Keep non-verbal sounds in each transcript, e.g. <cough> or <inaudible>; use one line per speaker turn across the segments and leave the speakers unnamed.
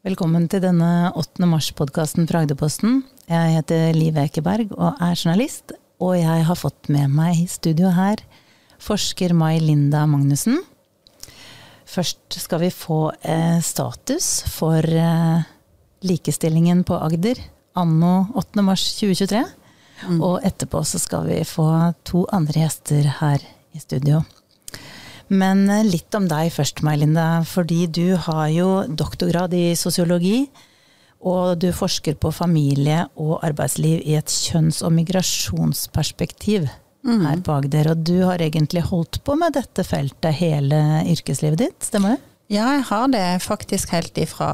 Velkommen til denne 8. mars-podkasten fra Agderposten. Jeg heter Liv Ekeberg og er journalist. Og jeg har fått med meg i studio her forsker Mai Linda Magnussen. Først skal vi få eh, status for eh, likestillingen på Agder anno 8. mars 2023. Mm. Og etterpå så skal vi få to andre gjester her i studio. Men eh, litt om deg først, May-Linda. Fordi du har jo doktorgrad i sosiologi. Og du forsker på familie og arbeidsliv i et kjønns- og migrasjonsperspektiv mm. her bak Agder. Og du har egentlig holdt på med dette feltet hele yrkeslivet ditt, stemmer det?
Ja, jeg har det faktisk helt ifra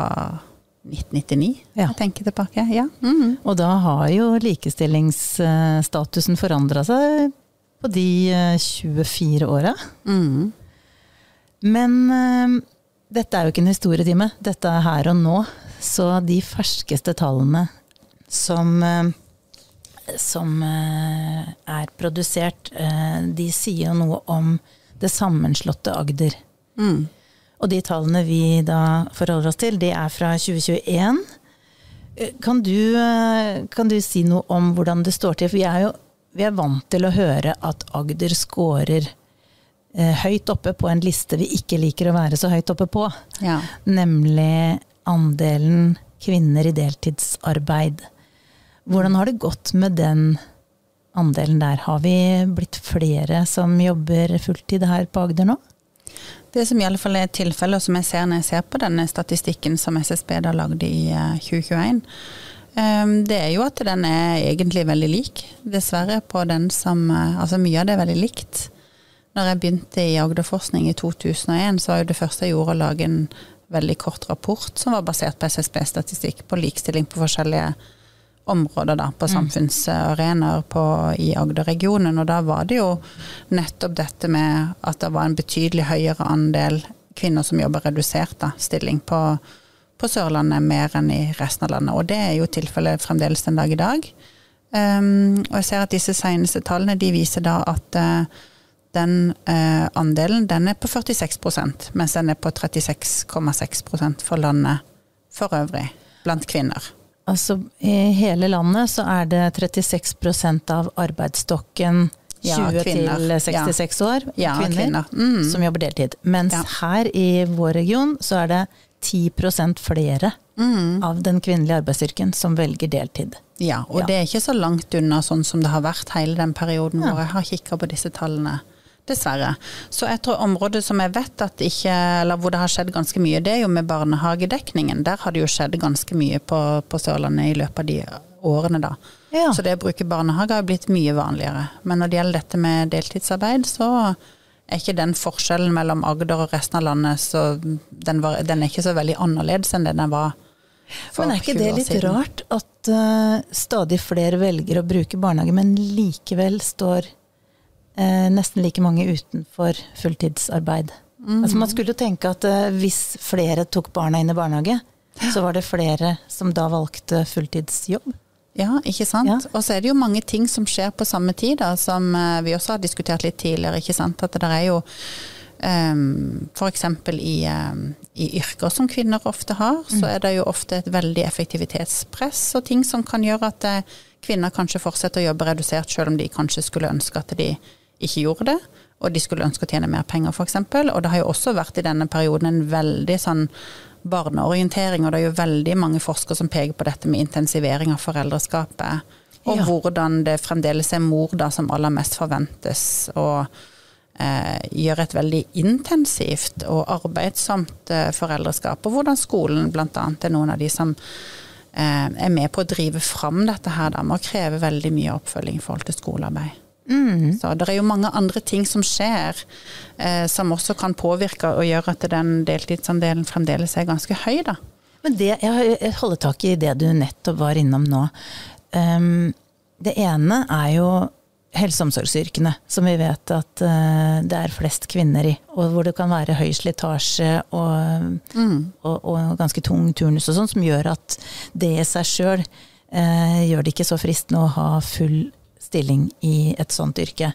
1999, ja. jeg tenker tilbake. Ja. Mm -hmm.
Og da har jo likestillingsstatusen forandra seg på de 24 eh, åra. Mm. Men uh, dette er jo ikke en historietime. Dette er her og nå. Så de ferskeste tallene som, uh, som uh, er produsert, de sier jo noe om det sammenslåtte Agder. Mm. Og de tallene vi da forholder oss til, de er fra 2021. Kan du, kan du si noe om hvordan det står til? For vi er jo vi er vant til å høre at Agder scorer høyt oppe på en liste vi ikke liker å være så høyt oppe på. Ja. Nemlig andelen kvinner i deltidsarbeid. Hvordan har det gått med den andelen der? Har vi blitt flere som jobber fulltid her på Agder nå?
Det som i alle fall er tilfellet, og som jeg ser når jeg ser på denne statistikken som SSB da lagde i 2021, eh, eh, det er jo at den er egentlig veldig lik. Dessverre på den som Altså mye av det er veldig likt. Når jeg begynte i Agderforskning i 2001, så var jo det første jeg gjorde å lage en veldig kort rapport som var basert på SSB-statistikk på likestilling på forskjellige områder da, på mm. samfunnsarenaer i Agder-regionen. Og da var det jo nettopp dette med at det var en betydelig høyere andel kvinner som jobber redusert da, stilling på, på, Sørlandet mer enn i resten av landet. Og det er jo tilfellet fremdeles den dag i dag. Um, og jeg ser at disse seneste tallene de viser da at uh, den eh, andelen den er på 46% mens den er på 36,6% for landet for øvrig, blant kvinner.
Altså i hele landet så er det 36% av arbeidsstokken 20 ja, til 66 ja. år, ja, kvinner, kvinner. Mm. som jobber deltid. Mens her i vår region så er det 10 flere mm. av den kvinnelige arbeidsstyrken som velger deltid.
Ja, og det er ikke så langt unna sånn som det har vært hele den perioden hvor jeg har kikka på disse tallene. Dessverre. Så jeg tror området som jeg vet at ikke, eller hvor det har skjedd ganske mye, det er jo med barnehagedekningen. Der har det jo skjedd ganske mye på, på Sørlandet i løpet av de årene, da. Ja. Så det å bruke barnehage har blitt mye vanligere. Men når det gjelder dette med deltidsarbeid, så er ikke den forskjellen mellom Agder og resten av landet, så den, var, den er ikke så veldig annerledes enn det den var.
Men er ikke det litt rart at uh, stadig flere velger å bruke barnehage, men likevel står eh, nesten like mange utenfor fulltidsarbeid. Mm. Altså man skulle jo tenke at eh, hvis flere tok barna inn i barnehage, så var det flere som da valgte fulltidsjobb.
Ja, ikke sant. Ja. Og så er det jo mange ting som skjer på samme tid, da, som eh, vi også har diskutert litt tidligere. ikke sant? At det er jo um, F.eks. I, um, i yrker som kvinner ofte har, mm. så er det jo ofte et veldig effektivitetspress og ting som kan gjøre at uh, kvinner kanskje fortsetter å jobbe redusert, selv om de kanskje skulle ønske at de ikke gjorde det, og de skulle ønske å tjene mer penger, f.eks. Og det har jo også vært i denne perioden en veldig sånn barneorientering, og det er jo veldig mange forskere som peker på dette med intensivering av foreldreskapet. Og ja. hvordan det fremdeles er mor da som aller mest forventes å eh, gjøre et veldig intensivt og arbeidsomt eh, foreldreskap. Og hvordan skolen bl.a. er noen av de som eh, er med på å drive fram dette her, da, med å kreve veldig mye oppfølging i forhold til skolearbeid. Mm. Så det er jo mange andre ting som skjer, eh, som også kan påvirke og gjøre at den deltidsandelen fremdeles er ganske høy, da.
Men det, jeg holder tak i det du nettopp var innom nå. Um, det ene er jo helse- og omsorgsyrkene, som vi vet at uh, det er flest kvinner i. Og hvor det kan være høy slitasje og, mm. og, og, ganske tung turnus og sånn, som gjør at det i seg sjøl uh, gjør det ikke så fristende å ha full stilling i et sånt yrke.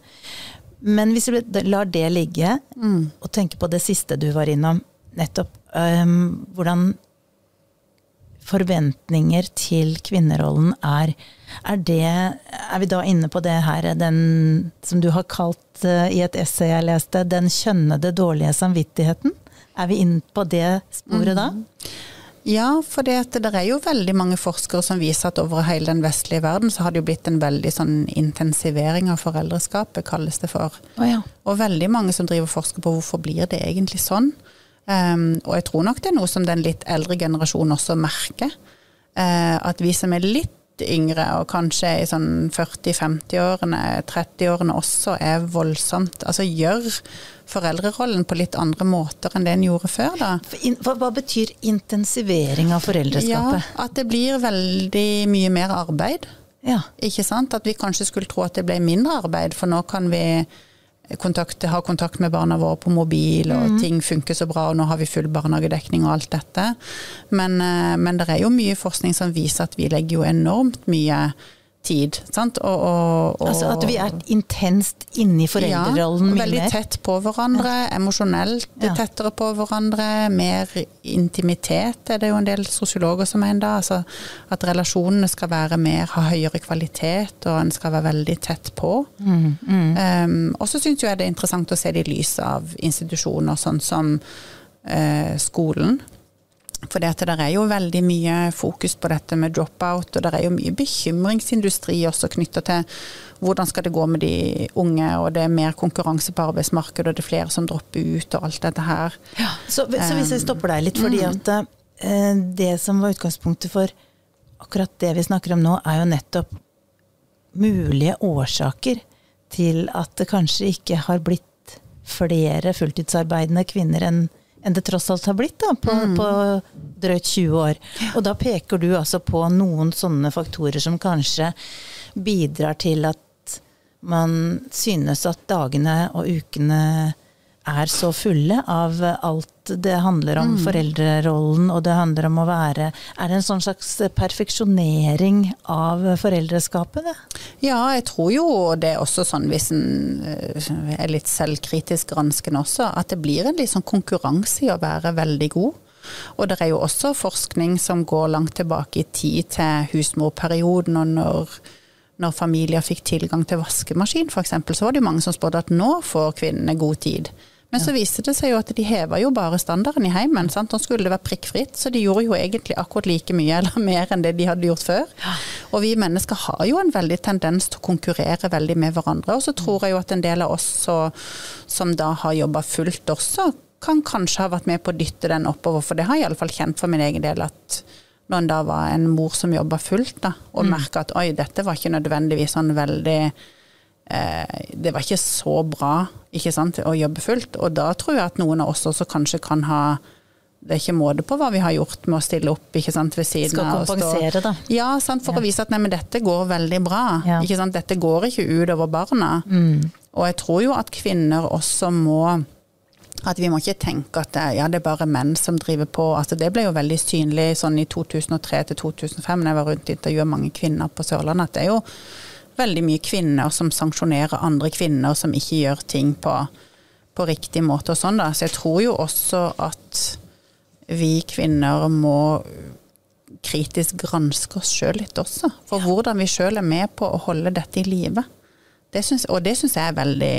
Men hvis vi lar det ligge, mm. og tenker på det siste du var innom, nettopp um, hvordan forventninger til kvinnerollen er er det Er vi da inne på det her, den som du har kalt uh, i et essay jeg leste, den kjønnede dårlige samvittigheten? Er vi inne på det sporet mm. da?
Ja, for det, det, er jo veldig mange forskere som viser at over hele den vestlige verden så har det jo blitt en veldig sånn intensivering av foreldreskapet, kalles det for.
Oh, ja.
Og veldig mange som driver og forsker på hvorfor blir det egentlig sånn. Um, og jeg tror nok det er noe som den litt eldre generasjonen også merker. Uh, at vi som er litt yngre, og kanskje i sånn 40-50-årene, 30-årene også, er voldsomt Altså gjør foreldrerollen på litt andre måter enn det en gjorde før, da.
Hva, hva betyr intensivering av foreldreskapet?
Ja, At det blir veldig mye mer arbeid.
Ja.
Ikke sant? At vi kanskje skulle tro at det ble mindre arbeid, for nå kan vi kontakt, ha kontakt med barna våre på mobil, og mm. ting funker så bra, og nå har vi full barnehagedekning og alt dette. Men, eh, men det er jo mye forskning som viser at vi legger jo enormt mye tid. Sant? Og, og,
og, altså at vi er intenst inni i foreldrerollen
ja, veldig tett på hverandre. Ja. Emosjonelt ja. tettere på hverandre. Mer intimitet er det jo en del sosiologer som mener. Altså at relasjonene skal være mer, ha høyere kvalitet, og en skal være veldig tett på. Mm, mm. Um, og så syns jeg det er interessant å se det i lys av institusjoner sånn som uh, skolen. For det er jo veldig mye fokus på dette med drop-out, og det er jo mye bekymringsindustri også knytta til hvordan skal det gå med de unge, og det er mer konkurranse på arbeidsmarkedet, og det er flere som dropper ut, og alt dette her.
Ja, så, så, hvis jeg stopper deg litt, fordi mm. at uh, det som var utgangspunktet for akkurat det vi snakker om nå, er jo nettopp mulige årsaker til at det kanskje ikke har blitt flere fulltidsarbeidende kvinner enn enn det tross alt har blitt da, på, mm. på, drøyt 20 år. Og da peker du altså på noen sånne faktorer som kanskje bidrar til at man synes at dagene og ukene er så fulle av alt det handler om mm. foreldrerollen, og det handler om å være Er det en sånn slags perfeksjonering av foreldreskapet, det?
Ja, jeg tror jo det er også sånn, hvis en eh, er litt selvkritisk granskende også, at det blir en litt sånn konkurranse i å være veldig god. Og det er jo også forskning som går langt tilbake i tid til husmorperioden, og når når familier fikk tilgang til vaskemaskin f.eks., så var det jo mange som spådde at nå får kvinnene god tid. Men så viste det seg jo at de heva jo bare standarden i heimen. Sant? Nå skulle det være prikkfritt, så de gjorde jo egentlig akkurat like mye eller <laughs> mer enn det de hadde gjort før. Og vi mennesker har jo en veldig tendens til å konkurrere veldig med hverandre. Og så tror jeg jo at en del av oss så, som da har jobba fullt også, kan kanskje ha vært med på å dytte den oppover. For det har jeg iallfall kjent for min egen del at når en da var en mor som jobba fullt, da, og mm. merka at oi, dette var ikke nødvendigvis sånn veldig Det var ikke så bra ikke sant, å jobbe fullt. Og da tror jeg at noen av oss også kanskje kan ha det er ikke måte på hva vi har gjort med å stille opp ikke sant, ved siden
Skal av. Skal kompensere, da.
Ja, sant, for ja. å vise at nei, men dette går veldig bra. Ja. Ikke sant? Dette går ikke utover barna.
Mm.
Og jeg tror jo at kvinner også må at vi må ikke tenke at det, ja, det er bare menn som driver på. Altså, det ble jo veldig synlig sånn i 2003 til 2005, når jeg var rundt og intervjua mange kvinner på Sørlandet, at det er jo veldig mye kvinner som sanksjonerer andre kvinner som ikke gjør ting på, på riktig måte og sånn, da. Så jeg tror jo også at vi kvinner må kritisk granske oss sjøl litt også. For ja. hvordan vi sjøl er med på å holde dette i live. Det synes, og det syns jeg er veldig,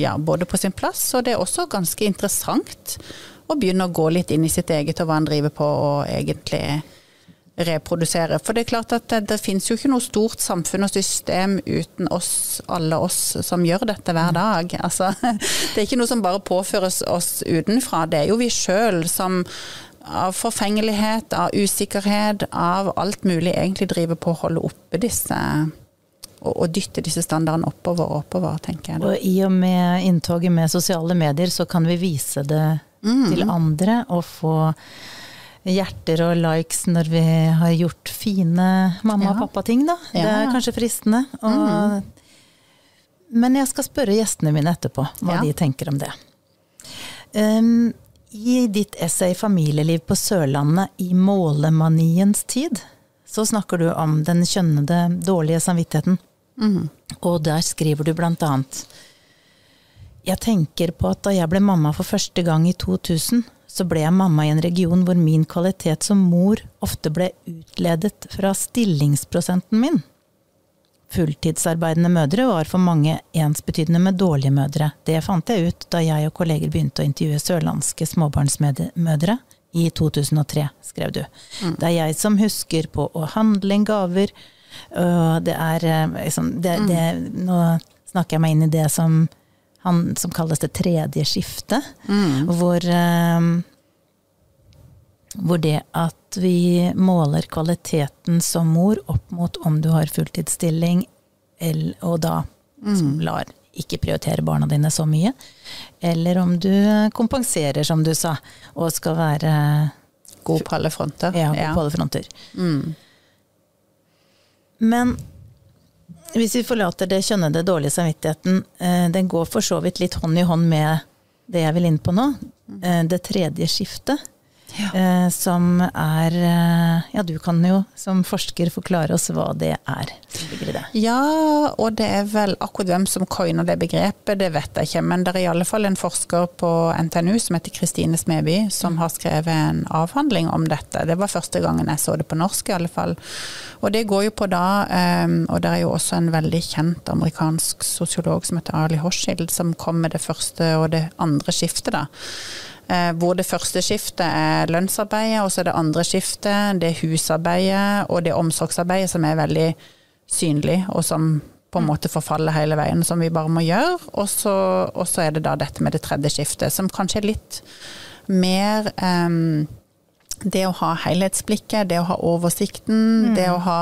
ja, både på sin plass, og det er også ganske interessant å begynne å gå litt inn i sitt eget og hva en driver på og egentlig reprodusere. For det er klart at det, det finnes jo ikke noe stort samfunn og system uten oss, alle oss som gjør dette hver dag. Altså, <laughs> det er ikke noe som bare påføres oss utenfra. Det er jo vi sjøl som av forfengelighet, av usikkerhet, av alt mulig egentlig driver på å holde oppe disse og, og dytte disse standardene oppover og oppover, tenker jeg.
Da. Og i og med inntoget med sosiale medier, så kan vi vise det mm. til andre og få hjerter og likes når vi har gjort fine mamma- og pappa-ting, da. Ja. Det er kanskje fristende. Og, mm. Men jeg skal spørre gjestene mine etterpå hva ja. de tenker om det. Um, I ditt essay 'Familieliv på Sørlandet i målemaniens tid', så snakker du om den kjønnede, dårlige samvittigheten.
Mm.
Og der skriver du blant annet Jeg tenker på at da jeg ble mamma for første gang i 2000, så ble jeg mamma i en region hvor min kvalitet som mor ofte ble utledet fra stillingsprosenten min. Fulltidsarbeidende mødre var for mange ensbetydende med dårlige mødre. Det fant jeg ut da jeg og kolleger begynte å intervjue sørlandske småbarnsmødre i 2003, skrev du. Mm. Det er jeg som husker på å handle inn gaver. Det er liksom det, mm. det, Nå snakker jeg meg inn i det som han, som kalles det tredje skiftet. Mm. Hvor, um, hvor det at vi måler kvaliteten som mor opp mot om du har fulltidsstilling, og da mm. lar ikke prioritere barna dine så mye, eller om du kompenserer, som du sa, og skal være
God på alle fronter.
Ja, god på alle fronter. Mm. Men hvis vi forlater det kjønnede dårlige samvittigheten, eh, den går for så vidt litt hånd i hånd med det jeg vil inn på nå. Eh, det tredje skiftet. Ja. Eh, som er eh, Ja, du kan jo som forsker forklare oss hva det er. Det.
Ja, og det er vel akkurat hvem som coiner det begrepet, det vet jeg ikke. Men det er i alle fall en forsker på NTNU som heter Kristine Smeby, som har skrevet en avhandling om dette. Det var første gangen jeg så det på norsk, i alle fall. Og det går jo på da, eh, og det er jo også en veldig kjent amerikansk sosiolog som heter Ali Horshild, som kom med det første og det andre skiftet, da. Eh, hvor det første skiftet er lønnsarbeidet, og så er det andre skiftet det er husarbeidet og det er omsorgsarbeidet som er veldig synlig, og som på en måte forfaller hele veien, som vi bare må gjøre. Og så, og så er det da dette med det tredje skiftet, som kanskje er litt mer um, det å ha helhetsblikket, det å ha oversikten, mm. det å ha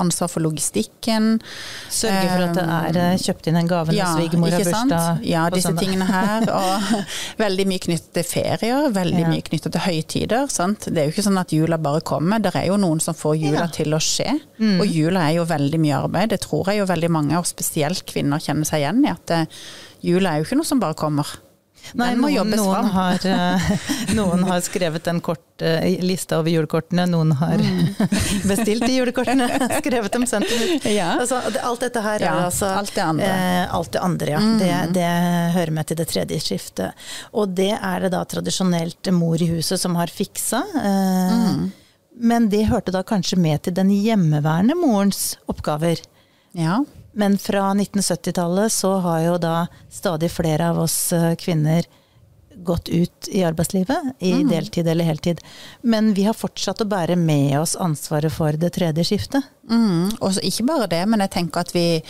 ansvar for logistikken.
Sørge for at det er eh, kjøpt inn en gave når ja, svigermor har bursdag.
Ja, disse tingene her. <laughs> Og veldig mye knyttet til ferier, veldig ja. mye knyttet til høytider. Sant? Det er jo ikke sånn at jula bare kommer, det er jo noen som får jula ja. til å skje. Mm. Og jula er jo veldig mye arbeid, det tror jeg jo veldig mange, og spesielt kvinner, kjenner seg igjen i. At eh, jula er jo ikke noe som bare kommer.
Nei, noen, noen, har, uh, <laughs> noen, har, skrevet en kort uh, liste over julekortene, noen har mm. <laughs> bestilt de julekortene, <laughs> skrevet dem, sendt dem ut. Ja. Altså, alt dette her ja, er altså
Alt det andre.
Eh, alt det andre, ja. Mm. Det, det, hører med til det tredje skiftet. Og det er det da tradisjonelt mor i huset som har fiksa. Mm. Men det hørte da kanskje med til den hjemmeværende morens oppgaver.
Ja.
Men fra 1970-tallet så har jo da stadig flere av oss eh, kvinner gått ut i arbeidslivet, i mm. deltid eller heltid. Men vi har fortsatt å bære med oss ansvaret for det tredje skiftet.
Mm. Og ikke bare det, men jeg tenker at vi,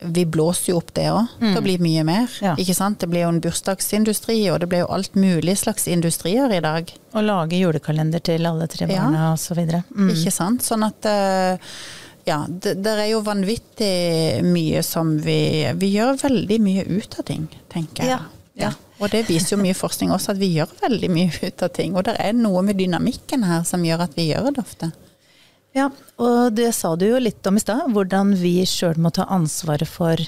vi blåser jo opp det òg mm. Det blir mye mer. Ja. Ikke sant? Det blir jo en bursdagsindustri, og det blir jo alt mulig slags industrier i dag.
Å lage julekalender til alle tre barna ja. osv.
Mm. Ikke sant. Sånn at uh, ja, det, det, er jo vanvittig mye som vi Vi gjør veldig mye ut av ting, tenker jeg. Ja, ja. Og det viser jo mye forskning også, at vi gjør veldig mye ut av ting. Og det er noe med dynamikken her som gjør at vi gjør det ofte.
Ja, og det sa du jo litt om i stad, hvordan vi sjøl må ta ansvaret for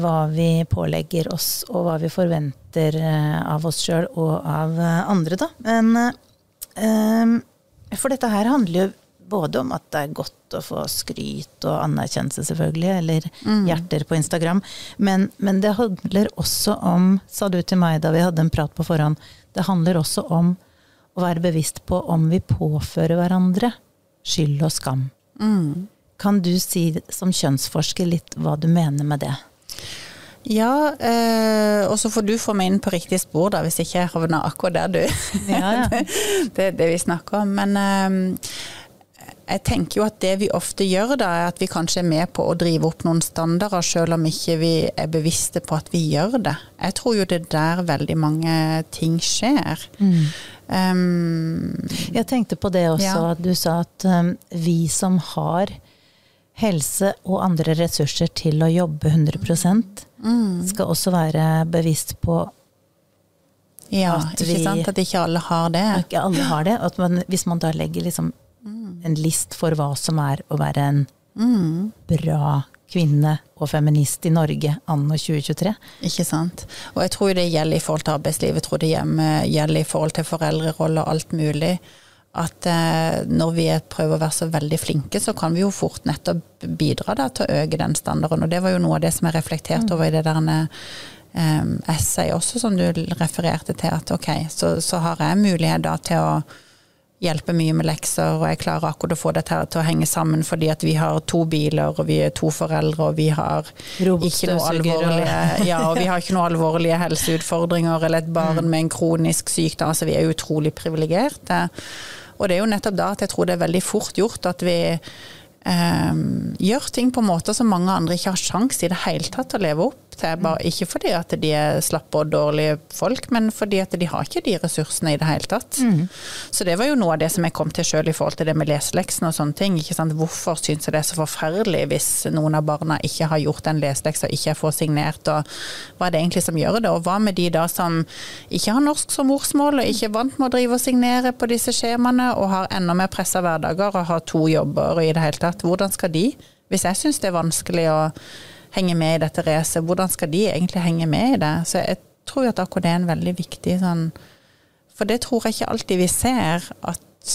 hva vi pålegger oss, og hva vi forventer eh, av oss sjøl og av eh, andre, da. Men um, For dette her handler jo både om at det er godt å få skryt og anerkjennelse, selvfølgelig, eller mm. hjerter på Instagram, men, men, det handler også om, sa du til meg da vi hadde en prat på forhånd, det handler også om å være bevisst på om vi påfører hverandre skyld og skam. Mm. Kan du si som kjønnsforsker litt hva du mener med det?
Ja, eh, og så får du få meg inn på riktig spor, da, hvis ikke jeg havner akkurat der du ja, ja. <laughs> det, det vi snakker om. Men eh, jeg tenker jo at det vi ofte gjør da, er at vi kanskje er med på å drive opp noen standarder, selv om ikke vi er bevisste på at vi gjør det. Jeg tror jo det er der veldig mange ting skjer. Mm.
Um, jeg tenkte på det også, ja. at du sa at um, vi som har helse og andre ressurser til å jobbe 100 mm. skal også være bevisst på
ja, at vi, ikke sant? At ikke alle har det.
Ikke alle har det. At man, hvis man da legger liksom en list for hva som er å være en mm. bra kvinne og feminist i Norge anno 2023.
Ikke sant. Og jeg tror det gjelder i forhold til arbeidslivet, jeg tror det gjelder i forhold til foreldrerolle og alt mulig. At eh, når vi prøver å være så veldig flinke, så kan vi jo fort nettopp bidra da, til å øke den standarden. Og det var jo noe av det som jeg reflekterte mm. over i det der um, essay også, som du refererte til, at ok, så, så har jeg mulighet da til å hjelpe mye med lekser, og jeg klarer akkurat å få dette her til å henge sammen fordi at vi har to biler, og vi er to foreldre, og vi har ikke noe alvorlige, ja, og vi har ikke noe alvorlige helseutfordringer eller et barn mm. med en kronisk sykdom. Altså, vi er utrolig privilegerte. Og det er jo nettopp da at jeg tror det er veldig fort gjort at vi eh, gjør ting på måter som mange andre ikke har sjanse i det hele tatt til å leve opp Bare, ikke fordi at de er slappe og dårlige folk, men fordi at de har ikke de ressursene i det hele tatt. Mm. Så det var jo noe av det som jeg kom til sjøl i forhold til det med leseleksen og sånne ting. Hvorfor syns jeg det er så forferdelig hvis noen av barna ikke har gjort den leseleksa, ikke får signert, og hva er det egentlig som gjør det? Og hva med de da som ikke har norsk som morsmål, og ikke er vant med å drive og signere på disse skjemaene, og har enda mer pressa hverdager og har to jobber og i det hele tatt. Hvordan skal de, hvis jeg syns det er vanskelig å henge med i dette racet, hvordan skal de egentlig henge med i det? Så jeg tror jo at akkurat det er en veldig viktig sånn For det tror jeg ikke alltid vi ser, at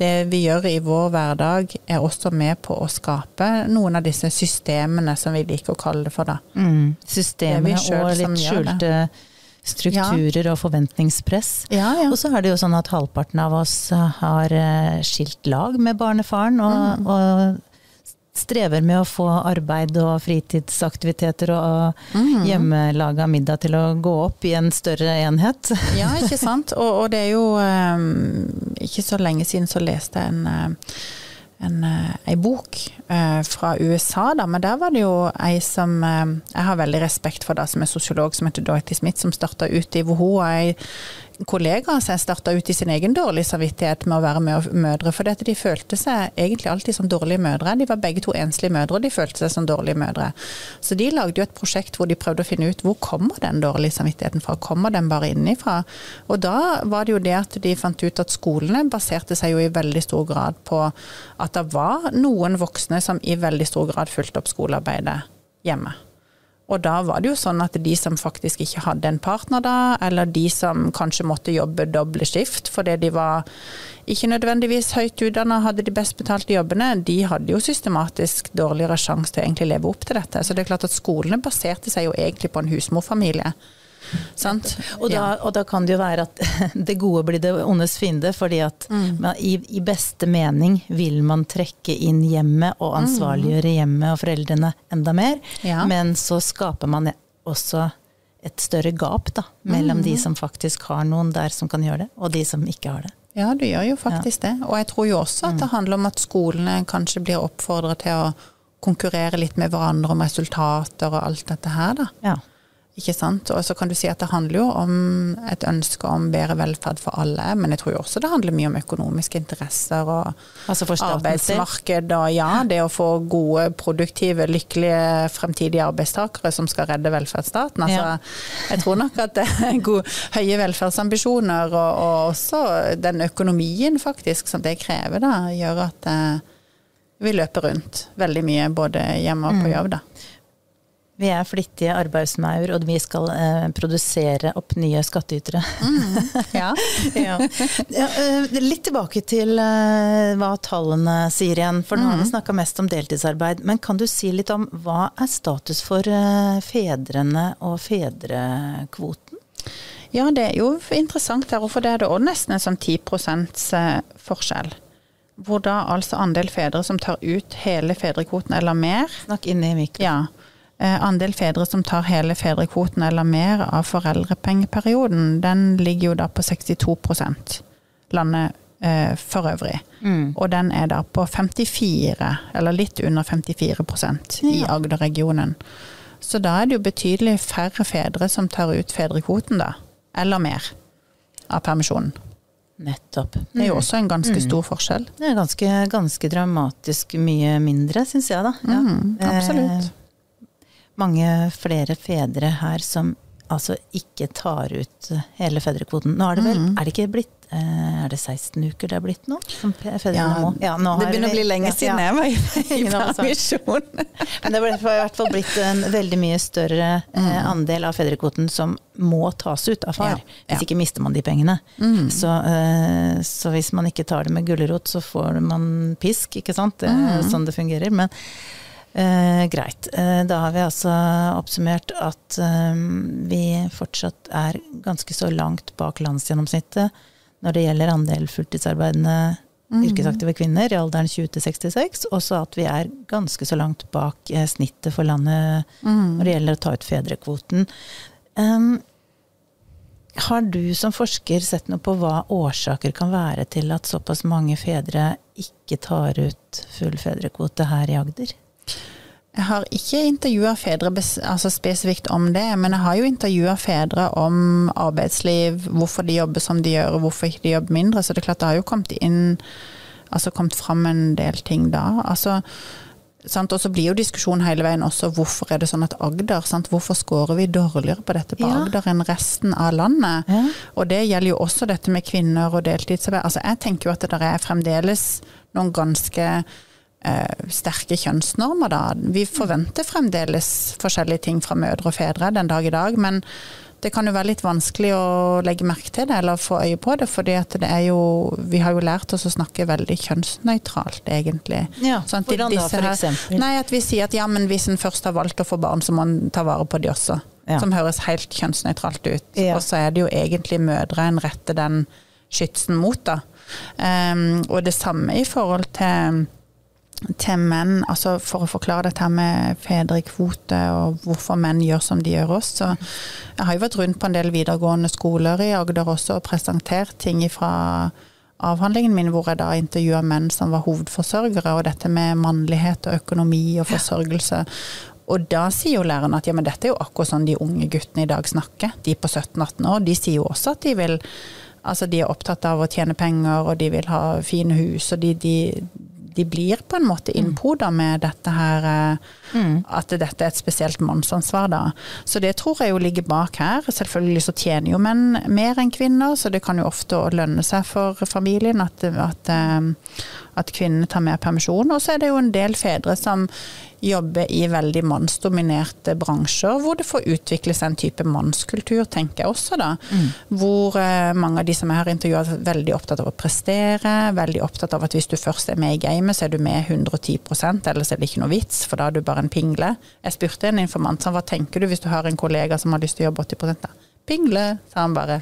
det vi gjør i vår hverdag er også med på å skape noen av disse systemene som vi liker å kalle det for, da.
Mm, systemene og litt skjulte strukturer ja. og forventningspress.
Ja, ja.
Og så er det jo sånn at halvparten av oss har eh, skilt lag med barnefaren, og, mm. og strever med å få arbeid og fritidsaktiviteter og mm. hjemmelaga middag til å gå opp i en større enhet.
ja, ikke sant. <laughs> Og, og det er jo um, ikke så lenge siden så leste jeg en uh, en, ei bok uh, fra USA, da, men der var det jo ei som uh, Jeg har veldig respekt for da, som er sosiolog, som heter Dorothy Smith, som starta ut i WHO. Ei kollega av seg starta ut i sin egen dårlige samvittighet med å være med mødre. For de følte seg egentlig alltid som dårlige mødre. De var begge to enslige mødre, og de følte seg som dårlige mødre. Så de lagde jo et prosjekt hvor de prøvde å finne ut hvor kommer den dårlige samvittigheten fra. Kommer den bare innenfra? Og da var det jo det at de fant ut at skolene baserte seg jo i veldig stor grad på at det var noen voksne som i veldig stor grad fulgte opp skolearbeidet hjemme. Og da var det jo sånn at de som faktisk ikke hadde en partner da, eller de som kanskje måtte jobbe doble skift fordi de var ikke nødvendigvis høyt utdanna, hadde de best betalte jobbene, de hadde jo systematisk dårligere sjanse til å egentlig leve opp til dette. Så det er klart at skolene baserte seg jo egentlig på en husmorfamilie.
Og da, og, da, kan det jo være at <laughs> det gode blir det ondes fiende, fordi at mm. i, i, beste mening vil man trekke inn hjemmet og ansvarliggjøre hjemmet og foreldrene enda mer, ja. men så skaper man også et større gap da, mellom mm. de som faktisk har noen der som kan gjøre det, og de som ikke har det.
Ja, du gjør jo faktisk ja. det. Og jeg tror jo også at det mm. handler om at skolene kanskje blir oppfordret til å konkurrere litt med hverandre om resultater og alt dette her, da.
Ja.
Ikke sant? Og så kan du si at det handler jo om et ønske om bedre velferd for alle, men jeg tror jo også det handler mye om økonomiske interesser og
altså
arbeidsmarked og ja, det å få gode, produktive, lykkelige fremtidige arbeidstakere som skal redde velferdsstaten. Altså, ja. Jeg tror nok at det gode, høye velferdsambisjoner og, og, også den økonomien faktisk som det krever, da, gjør at eh, vi løper rundt veldig mye både hjemme og på mm. jobb. da.
Vi er flittige arbeidsmaur, og vi skal eh, produsere opp nye skattytere.
Mm, ja. <laughs>
ja. ja. Eh, litt tilbake til eh, hva tallene sier igjen. For nå har vi mm. snakka mest om deltidsarbeid. Men kan du si litt om hva er status for eh, fedrene og fedrekvoten?
Ja, det er jo interessant her, for det er det òg nesten en sånn 10 eh, forskjell. Hvor da altså andel fedre som tar ut hele fedrekvoten eller mer
Snakk inn i mikrofonen.
Ja, andel fedre som tar hele fedrekvoten eller mer av foreldrepengeperioden, den ligger jo da på 62 landet eh, for øvrig. Mm. Og den er da på 54, eller litt under 54% i Agder-regionen. Så da er det jo betydelig færre fedre som tar ut fedrekvoten, da. Eller mer av permisjonen.
Nettopp.
Det er jo mm. også en ganske mm. stor forskjell.
Det er ganske, ganske dramatisk mye mindre, syns jeg, da.
Ja. Mm, absolutt. Eh,
mange flere fedre her som altså ikke tar ut hele fedrekvoten. Nå er det vel, mm. er det ikke blitt eh, er det 16 uker det er blitt nå? Som
ja, må? Ja, det begynner å bli lenge siden ja, jeg var i, <laughs> permisjon.
Men det ble i hvert fall blitt en veldig mye større eh, mm. andel av fedrekvoten som må tas ut av far. Hvis ikke mister man de pengene. Mm. Så, eh, så, hvis man ikke tar det med gulrot, så får man pisk, ikke sant. Det er mm. sånn det fungerer. Men Eh, greit. Eh, da har vi altså oppsummert at eh, vi fortsatt er ganske så langt bak landsgjennomsnittet når det gjelder andel fulltidsarbeidende mm. yrkesaktive kvinner i alderen 20 til 66, også at vi er ganske så langt bak snittet for landet mm. når det gjelder å ta ut fedrekvoten. Um, har du som forsker sett noe på hva årsaker kan være til at såpass mange fedre ikke tar ut full fedrekvote her i Agder?
Jeg har ikke intervjua fedre altså spesifikt om det, men jeg har jo intervjua fedre om arbeidsliv, hvorfor de jobber som de gjør, og hvorfor ikke de jobber mindre. Så det er klart det har jo kommet inn Altså kommet fram en del ting da. Altså og så blir jo diskusjonen hele veien også hvorfor er det sånn at Agder sant? Hvorfor scorer vi dårligere på dette på ja. Agder enn resten av landet? Ja. Og det gjelder jo også dette med kvinner og deltidsarbeid. Altså jeg tenker jo at det der er fremdeles noen ganske sterke kjønnsnormer, da. Vi forventer fremdeles forskjellige ting fra mødre og fedre den dag i dag, men det kan jo være litt vanskelig å legge merke til det eller få øye på det, fordi at det er jo Vi har jo lært oss å snakke veldig kjønnsnøytralt, egentlig.
Ja, sånn hvordan da, for eksempel?
Nei, at vi sier at ja, men hvis en først har valgt å få barn, så må en ta vare på de også. Ja. Som høres helt kjønnsnøytralt ut. Ja. Og så er det jo egentlig mødre en retter den skytsen mot, da. Um, og det samme i forhold til til menn, altså for å forklare dette med fedrekvote og hvorfor menn gjør som de gjør også. Jeg har jo vært rundt på en del videregående skoler i Agder også og presentert ting fra avhandlingen min hvor jeg da intervjua menn som var hovedforsørgere, og dette med mannlighet og økonomi og forsørgelse. Og da sier jo læreren at ja, men dette er jo akkurat sånn de unge guttene i dag snakker. De på 17-18 år, de sier jo også at de vil Altså de er opptatt av å tjene penger, og de vil ha fine hus, og de, de, de blir på en måte innpoda med dette her mm. At dette er et spesielt mannsansvar, da. Så det tror jeg jo ligger bak her. Selvfølgelig så tjener jo menn mer enn kvinner, så det kan jo ofte lønne seg for familien at, at, eh, at kvinnene tar mer permisjon. Og så er det jo en del fedre som jobbe i veldig mannsdominerte bransjer, hvor det får utvikle seg en type mannskultur, tenker jeg også, da. Mm. Hvor eh, mange av de som jeg har intervjua, er veldig opptatt av å prestere. Veldig opptatt av at hvis du først er med i gamet, så er du med 110 ellers er det ikke noe vits, for da er du bare en pingle. Jeg spurte en informant som hva tenker du hvis du har en kollega som har lyst til å jobbe 80 da? Pingle, sa han bare.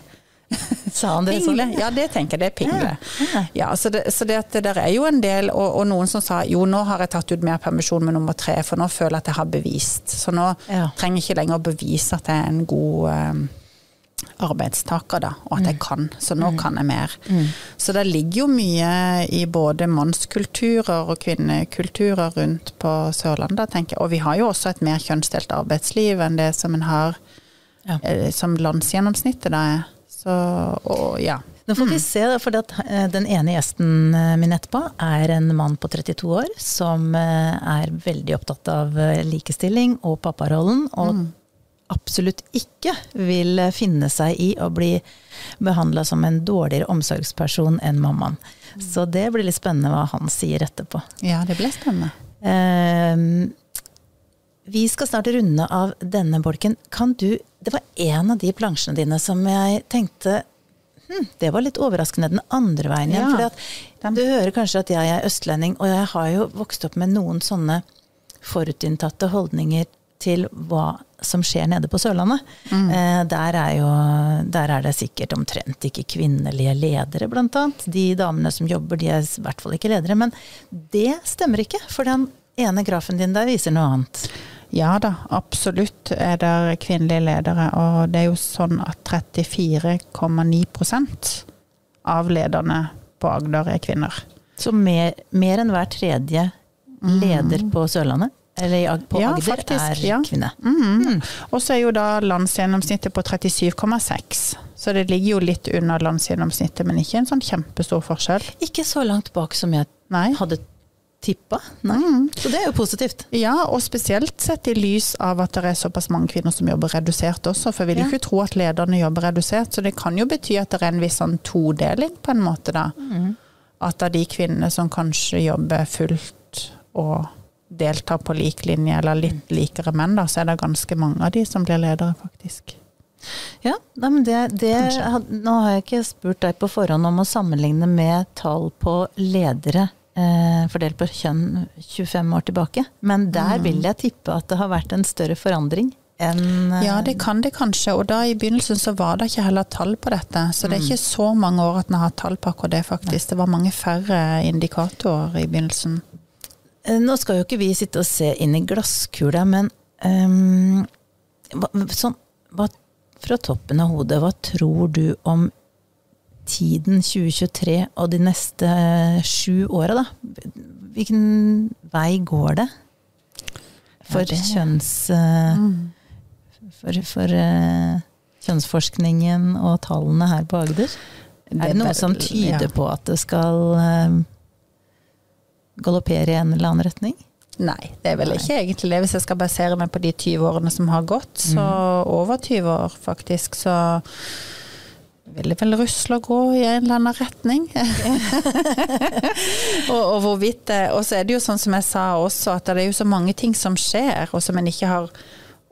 <laughs>
Sa han det
pingle. Ja, det tenker jeg. Det er pingle. Ja, ja. så, det, så det, det der er jo en del, og, og, noen som sa jo nå har jeg tatt ut mer permisjon med nummer tre, for nå føler jeg at jeg har bevist. Så nå ja. trenger jeg ikke lenger å bevise at jeg er en god um, arbeidstaker, da, og at jeg mm. kan. Så nå mm. kan jeg mer. Mm. Så det ligger jo mye i både mannskulturer og kvinnekulturer rundt på Sørlandet, tenker jeg. Og vi har jo også et mer kjønnsdelt arbeidsliv enn det som en har ja. eh, som landsgjennomsnittet da er. Så, og ja.
Nå får vi mm. se, for eh, den ene gjesten eh, min etterpå er en mann på 32 år som eh, er veldig opptatt av likestilling og papparollen. Og mm. absolutt ikke vil finne seg i å bli behandla som en dårligere omsorgsperson enn mammaen. Mm. Så det blir litt spennende hva han sier etterpå.
Ja, det blir spennende.
Uh, vi skal snart runde av denne bolken. Kan du det var en av de plansjene dine som jeg tenkte hm, det var litt overraskende den andre veien igjen. Ja, fordi du hører kanskje at jeg er østlending, og jeg har jo vokst opp med noen sånne forutinntatte holdninger til hva som skjer nede på Sørlandet. Mm. Eh, der, er jo, der er det sikkert omtrent ikke kvinnelige ledere, blant annet. De damene som jobber, de er i hvert fall ikke ledere. Men det stemmer ikke, for den ene grafen din der viser noe annet.
Ja da, absolutt er det kvinnelige ledere. Og det er jo sånn at 34,9% av lederne på Agder er kvinner.
Så mer, mer enn hver tredje leder mm. på Sørlandet? Eller på ja, Agder faktisk, er ja. kvinne.
Mm. Mm. Og så er jo da landsgjennomsnittet på 37,6. Så det ligger jo litt under landsgjennomsnittet, men ikke en sånn kjempestor forskjell.
Ikke så langt bak som jeg Nei. hadde tippa. Mm. Så det er jo positivt.
Ja, og spesielt sett i lys av at det er såpass mange kvinner som jobber redusert også. For jeg vil ja. ikke tro at lederne jobber redusert, så det kan jo bety at det er en viss sånn todeling på en måte, da. Mm. At av de kvinnene som kanskje jobber fullt og deltar på lik linje, eller litt likere menn, da, så er det ganske mange av de som blir ledere, faktisk.
Ja, men det, det Nå har jeg ikke spurt deg på forhånd om å sammenligne med tall på ledere fordelt på kjønn 25 år tilbake. Men der vil jeg tippe at det har vært en større forandring enn eh,
Ja, det kan det kanskje. Og da i begynnelsen så var det ikke heller tall på dette. Så det er ikke så mange år at en har hatt tall på akkurat det, faktisk. Det var mange færre indikatorer i begynnelsen.
Eh, Nå skal jo ikke vi sitte og se inn i glasskula, men um, hva, sånn, hva, fra toppen av hodet, hva tror du om tiden 2023 og de neste sju åra, da? Hvilken vei går det? For
Ja, det-
kjønns... Mm. For, for uh, kjønnsforskningen og tallene her på Agder? Er det noe som tyder på at det skal uh, galoppere i en eller annen retning?
Nei, det er vel ikke egentlig det. Hvis jeg skal basere meg på de 20 årene som har gått, så
Mm.
over 20 år faktisk, så vil det vel rusle og gå i en eller annen retning. <laughs> og, og hvorvidt det Og så er det jo sånn som jeg sa også, at det er jo så mange ting som skjer, og som en ikke har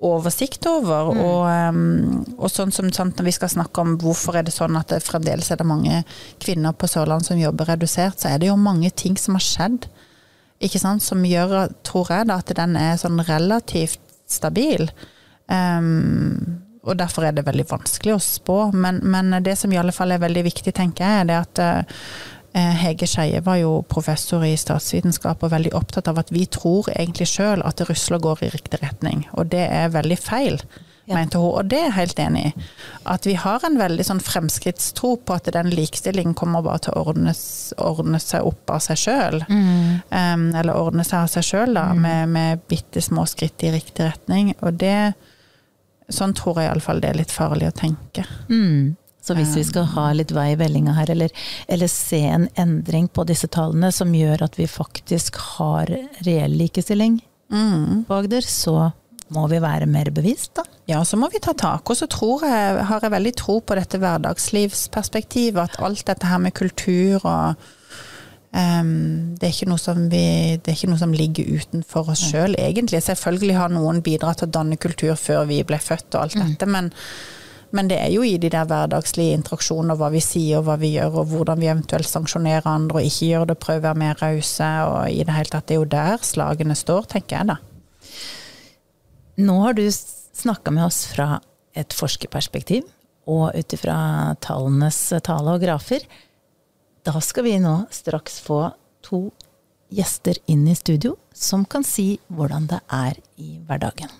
oversikt over.
Mm.
Og, um, og sånn som sant, når vi skal snakke om hvorfor er det sånn at det fremdeles er det mange kvinner på Sørlandet som jobber redusert, så er det jo mange ting som har skjedd. Ikke sant? Som gjør, tror jeg, da, at den er sånn relativt stabil. Um, og derfor er det veldig vanskelig å spå. Men, men det som i alle fall er veldig viktig, tenker jeg, er det at eh, Hege Skeie var jo professor i statsvitenskap og veldig opptatt av at vi tror egentlig sjøl at og går i riktig retning. Og det er veldig feil,
Ja.
mente hun. Og det er jeg helt enig i. At vi har en veldig sånn fremskrittstro på at den likestillingen kommer bare til å ordnes, ordne seg opp av seg sjøl. Um, eller ordne seg av seg sjøl, da, med, med bitte små skritt i riktig retning. Og det Sånn tror jeg iallfall det er litt farlig å tenke.
Mm. Så hvis vi skal ha litt vei i vellinga her, eller, eller se en endring på disse tallene som gjør at vi faktisk har reell likestilling på Agder, så må vi være mer bevisst, da.
Ja, så må vi ta tak. Og så tror jeg, har jeg veldig tro på dette hverdagslivsperspektivet. At alt dette her med kultur og ehm, det, er ikke noe som vi, det er ikke noe som ligger utenfor oss sjøl, egentlig. Selvfølgelig har noen bidratt til å danne kultur før vi ble født og alt dette, men, men det er jo i de der hverdagslige interaksjoner, hva vi sier og hva vi gjør, og hvordan vi eventuelt sanksjonerer andre og ikke gjør det, prøver å være mer rause, og i det hele tatt. Det er jo der slagene står, tenker jeg da.
Nå har du snakka med oss fra et forskerperspektiv, og ut ifra tallenes tale og grafer. Da skal vi nå straks få to gjester inn i studio som kan si hvordan det er i hverdagen.